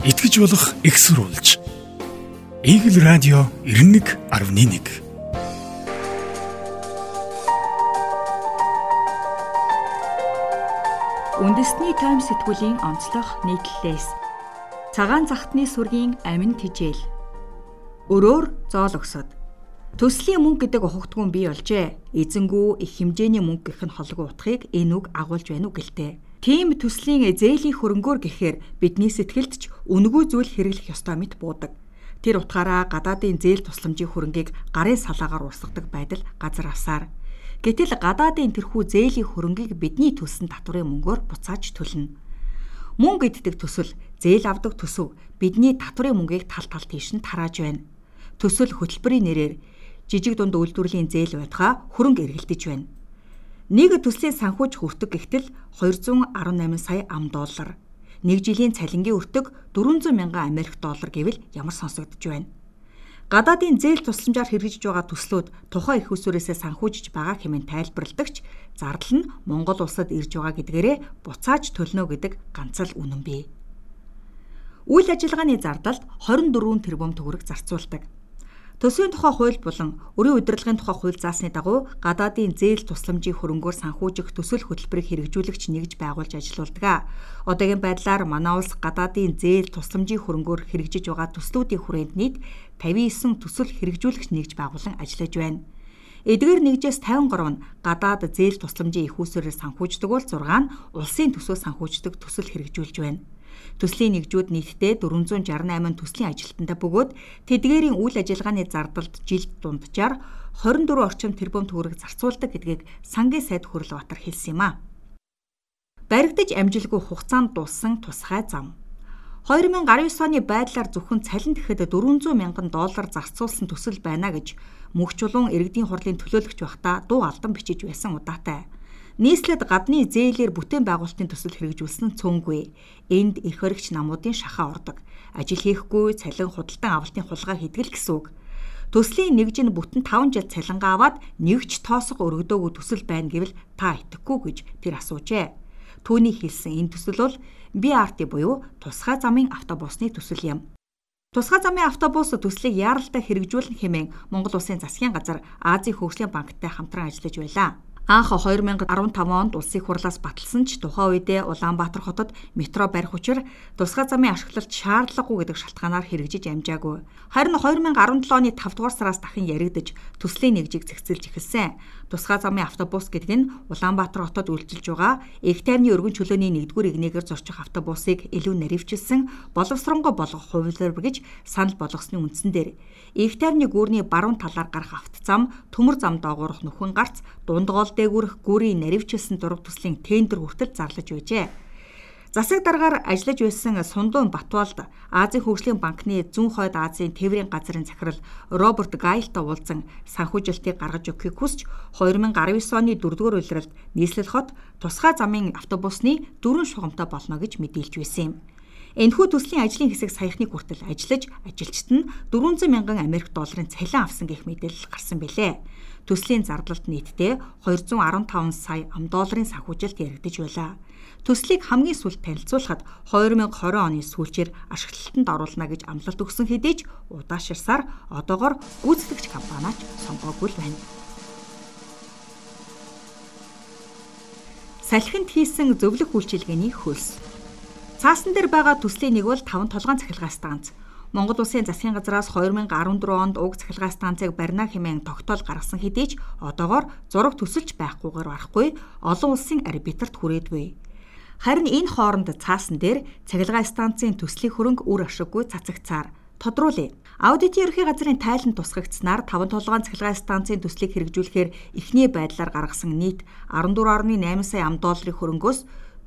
итгэж болох экссурулж. Игэл радио 91.1 Үндэсний тайм сэтгүүлийн онцлог нийтлэлээс цагаан захтны сүргийн амин тижэл өрөөр зоол өгсөд Төслийн мөнгө гэдэг ухагтгүн бий болжээ. Эзэнгүү их хэмжээний мөнгө гэх нь холгүй утгыг энэ үг агуулж байна уу гэлтэй. Тийм төслийн зээлийн хөрөнгөөр гэхээр бидний сэтгэлд ч үнэгүй зүйл хэрэглэх ёстой мэт буудаг. Тэр утгаараа гадаадын зээл тусламжийн хөрөнгийг гарын салаагаар урсгадаг байдал газар авсаар. Гэтэл гадаадын тэрхүү зээлийн хөрөнгийг бидний төлсөн татварын мөнгөөр буцааж төлнө. Мөнгө иддэг төсөл, зээл авдаг төсөв бидний татварын мөнгийг тал тал тийш нь тарааж байна. Төсөл хөтөлбөрийн нэрээр жижиг дунд үйлдвэрлэлийн зээл байтугай хөрөнгө эргэлдэж байна Нэг төслийн санхүүж хүртэг гихтэл 218 сая ам доллар. Нэг жилийн цалингийн өртөг 400 мянган Америк доллар гэвэл ямар сонсогдож байна. Гадаадын зээл тусламжаар хэрэгжиж байгаа төслүүд тухайн их усүрээсээ санхүүжиж байгаа хэмээн тайлбарладагч зардал нь Монгол улсад ирж байгаа гэдгээрээ буцааж төлнө гэдэг ганц л үнэн бий. Үйл ажиллагааны зардалд 24 тэрбум төгрөг зарцуулдаг. Төсвийн тухай хууль болон өрийн удирдлагын тухай хууль заасны дагуу гадаадын зээл тусламжийн хөрөнгөөр санхүүжих төсөл хөтөлбөрийг хэрэгжүүлэгч нэгж байгуулж ажилуулдаг. Одоогийн байдлаар манай улс гадаадын зээл тусламжийн хөрөнгөөр хэрэгжиж байгаа төслүүдийн хүрээнд нийт 59 төсөл хэрэгжүүлэгч нэгж байгуулан ажиллаж байна. Эдгээр нэгжээс 53 нь гадаад зээл тусламжийн их усүрээр санхүүждэг бол 6 нь улсын төсөө санхүүждэг төсөл хэрэгжүүлж байна. Төслийн нэгжүүд нийтдээ 468 төслийн ажилтнтай бөгөөд тэдгээрийн үйл ажиллагааны зардалд жилд дунджаар 24 орчим тэрбум төгрөг зарцуулдаг гэдгийг сангийн сайд Хөрлөбаатар хэлсэн юм а. Баригдаж амжилгүй хугацаанд дууссан тусгай зам 2019 оны байдлаар зөвхөн цалин тэгэхэд 400 мянган доллар зарцуулсан төсөл байна гэж мөнх чулуун иргэдийн хурлын төлөөлөгч байхдаа дуу алдан бичиж байсан удаатай. Нийслэлд гадны зээлээр бүтээн байгуулалтын төсөл хэрэгжүүлсэн цөөнгүй. Энд эрх хоригч намуудын шахаа ордог. Ажил хийхгүй цалин худалдан авалтын хулгай хийдэг л гэсэн үг. Төслийн нэгж нь бүтэн 5 жил цалингаа аваад нэгч тоосго өргөдөөгүй төсөл байна гэвэл та итгэхгүй гэж тэр асуужээ. Түүний хэлсэн энэ төсөл бол BRT буюу тусгай замын автобусны төсөл юм. Тусгай замын автобус төслийг яаралтай хэрэгжүүлэн хэмээн Монгол Улсын засгийн газар Азийн хөгжлийн банктай хамтран ажиллаж байлаа. Анх 2015 онд улсын хурлаас баталсан ч тухайн үедээ Улаанбаатар хотод метро барих учир тусгай замын ашиглалт шаардлагагүй гэдэг шалтгаанаар хэрэгжиж амжаагүй. Харин 2017 оны 5 дугаар сараас дахин яригдж төслийн нэгжийг зэгцэлж эхэлсэн. Тусгай замын автобус гэдэг нь Улаанбаатар хотод үйлчилж байгаа Эг тайвны өргөн чөлөөний 1-р игнэгээр зорчих автобусыг илүү наривчилсан боловсронгой болгох хувилбар гэж санал болгосны үндсэн дээр Эг тайвны гүүрний баруун талаар гарах автозам төмөр зам доогоорох нүхэн гарц дундгоол дээгүүрх гүүрийн наривчилсан зураг төслийн тендер хүртэл зарлаж байжээ. Засаг даргаар ажиллаж байсан Сундуун Батвалд Азийн хөгжлийн банкны зүүн хойд Азийн тээврийн газрын захирал Роберт Гайлтай уулзан санхүүжилтийг гаргаж өгөхийг хүсч 2019 оны 4-р улиралд нийслэл хот тусгай замын автобусны дөрвөн шугамтай болно гэж мэдээлж байсан юм. Энэхүү төслийн ажлын хэсэг саяхны хүртэл ажиллаж ажилчид нь 400 мянган Америк долларын цалин авсан гэх мэдээлэл гарсан билээ. Төслийн зардлалт нийтдээ 215 сая ам долларын санхүүжилт яригдж байлаа. Төслийг хамгийн сүүлд танилцуулахад 2020 оны сүүлчээр ашиглалтанд оруулна гэж амлалт өгсөн хэдий ч удаашрсаар одоогор гүйцэтгэгч компаниач сонгоогүй л байна. Салхинд хийсэн зөвлөх үйлчилгээний хөлс. Цаасан дээр байгаа төслийн нэг бол 5 толгойн цахилгаан станц. Монгол Улсын засгийн газраас 2014 онд уг цахилгаан станцыг барина хэмээн тогтоол гаргасан хэдий ч одоогоор зураг төсөлж байхгүйгээр барахгүй олон улсын арбитрт хүрээдгүй. Харин энэ хооронд цаасан дээр цахилгаан станцын төслийн хөрөнгө үр ашиггүй цацагцаар тодруулъя. Аудитын ерхий газрын тайлан тусгагдсанаар 5 толгойн цахилгаан станцын төслийг хэрэгжүүлэхээр эхний байдлаар гаргасан нийт 14.8 сая ам долларын хөрөнгөөс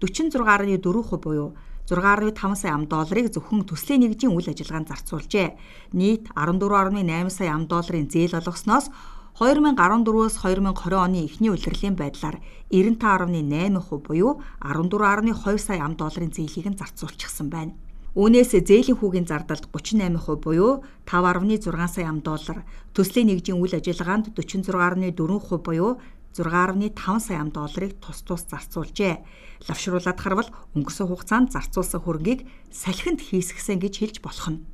46.4% буюу 6.5 сая ам долларыг зөвхөн төслийн нэгжийн үйл ажиллагаанд зарцуулжээ. Нийт 14.8 сая ам долларын зээл олгосноос 2014-өөс 2020 оны эхний улирлын байдлаар 95.8% буюу 14.2 сая ам долларын зээлийг нь зарцуулчихсан байна. Үүнээс зээлийн хүүгийн зардалд 38% буюу 5.6 сая ам доллар, төслийн нэгжийн үйл ажиллагаанд 46.4% буюу 6.5 сая ам долларыг тус тус зарцуулжээ. Лавшруулаад харвал өнгөрсөн хугацаанд зарцуулсан хөрөнгийг салхинд хийсгсэн гэж хэлж болох нь.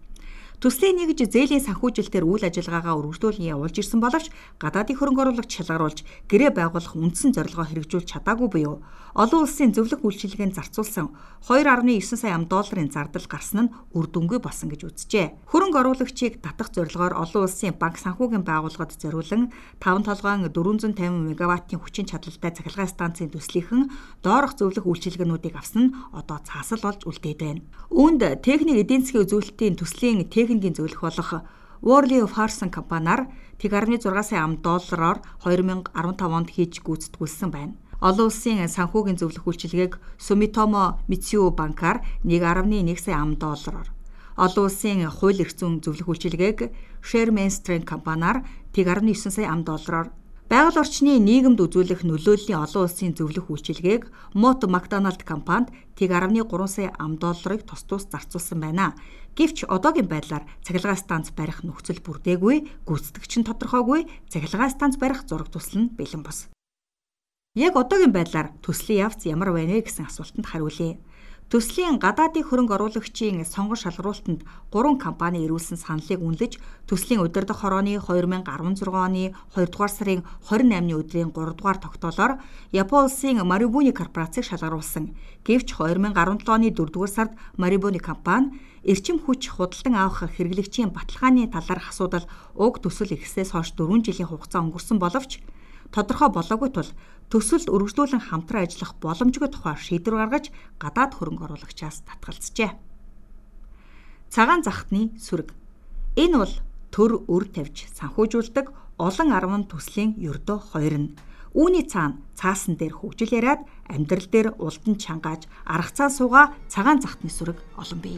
Төслийн нэгж зээлийн санхүүжилтээр үйл ажиллагаагаа үргэлжлүүлэн явуулж ирсэн боловч гадаадын хөрөнгө оруулагч шалгаруулж гэрээ байгуулах үндсэн зорилгоо хэрэгжүүлж чадаагүй буюу олон улсын зөвлөх үйлчилгээнд зарцуулсан 2.9 сая ам долларын зардал гарсан нь үр дүнгүй болсон гэж үзжээ. Хөрөнгө оруулагчийг татах зорилгоор олон улсын банк санхүүгийн байгууллагад зориулан 5 толгойн 450 мегаваттын хүчин чадалтай цахилгаан станцын төслийнхэн доорох зөвлөх үйлчилгээнүүдийг авсан нь одоо цаасал болж үлдээд байна. Үүнд техник эдийн засгийн үзүүлэлтийн төслийн техникийн зөвлөх болох Worley of Harson компаниар тэг 16 сая ам доллараар 2015 онд хийж гүйцэтгүүлсэн байна. Олон улсын санхүүгийн зөвлөх үйлчилгээг Sumitomo Mitsui банкар 1.1 сая ам доллараар олон улсын хууль эрх зүйн зөвлөх үйлчилгээг Share Mainstream компаниар тэг 19 сая ам доллараар Байгаль орчны нийгэмд үзүүлэх нөлөөллийн олон улсын зөвлөх үйлчилгээг Mott McDonald компанид тэг 10.3 сая ам долларыг тус тус зарцуулсан байна. Гэвч одоогийн байдлаар цахилгаан станц барих нөхцөл бүрдээгүй, гүйцэтгэгч нь тодорхойгүй, цахилгаан станц барих зураг тусал нь бэлэн бос. Яг одоогийн байдлаар төслийн явц ямар байна вэ гэсэн асуултанд хариулъя. Төслийн гадаадын хөрөнгө оруулагчийн сонгон шалгаруултанд 3 компани ирүүлсэн саналыг үнэлж төслийн удирдах хорооны 2016 оны 2 дугаар сарын 28-ны өдрийн 3 дугаар тогтоолоор Япон улсын Marubeni корпорацийг шалгаруулсан. Гэвч 2017 оны 4 дугаар сард Marubeni компани эрчим хүч худалдан авах хэрэглэгчийн баталгааны талаарх асуудал уг төсөл ихсээс хойш 4 жилийн хугацаа өнгөрсөн боловч тодорхой болоогүй тул төсөлд үргэлжлүүлэн хамтран ажиллах боломжгүй тухай шийдвэр гаргаж гадаад хөрөнгө оруулагчаас татгалзжээ. Цагаан захтны сүрэг. Энэ бол төр өр тавьж санхүүжүүлдэг олон арван төслийн ердөө хоёр нь. Үүний цаана цаасан дээр хөгжил яриад амьдрал дээр улдан чангааж арга цаа сууга цагаан захтны сүрэг олон бий.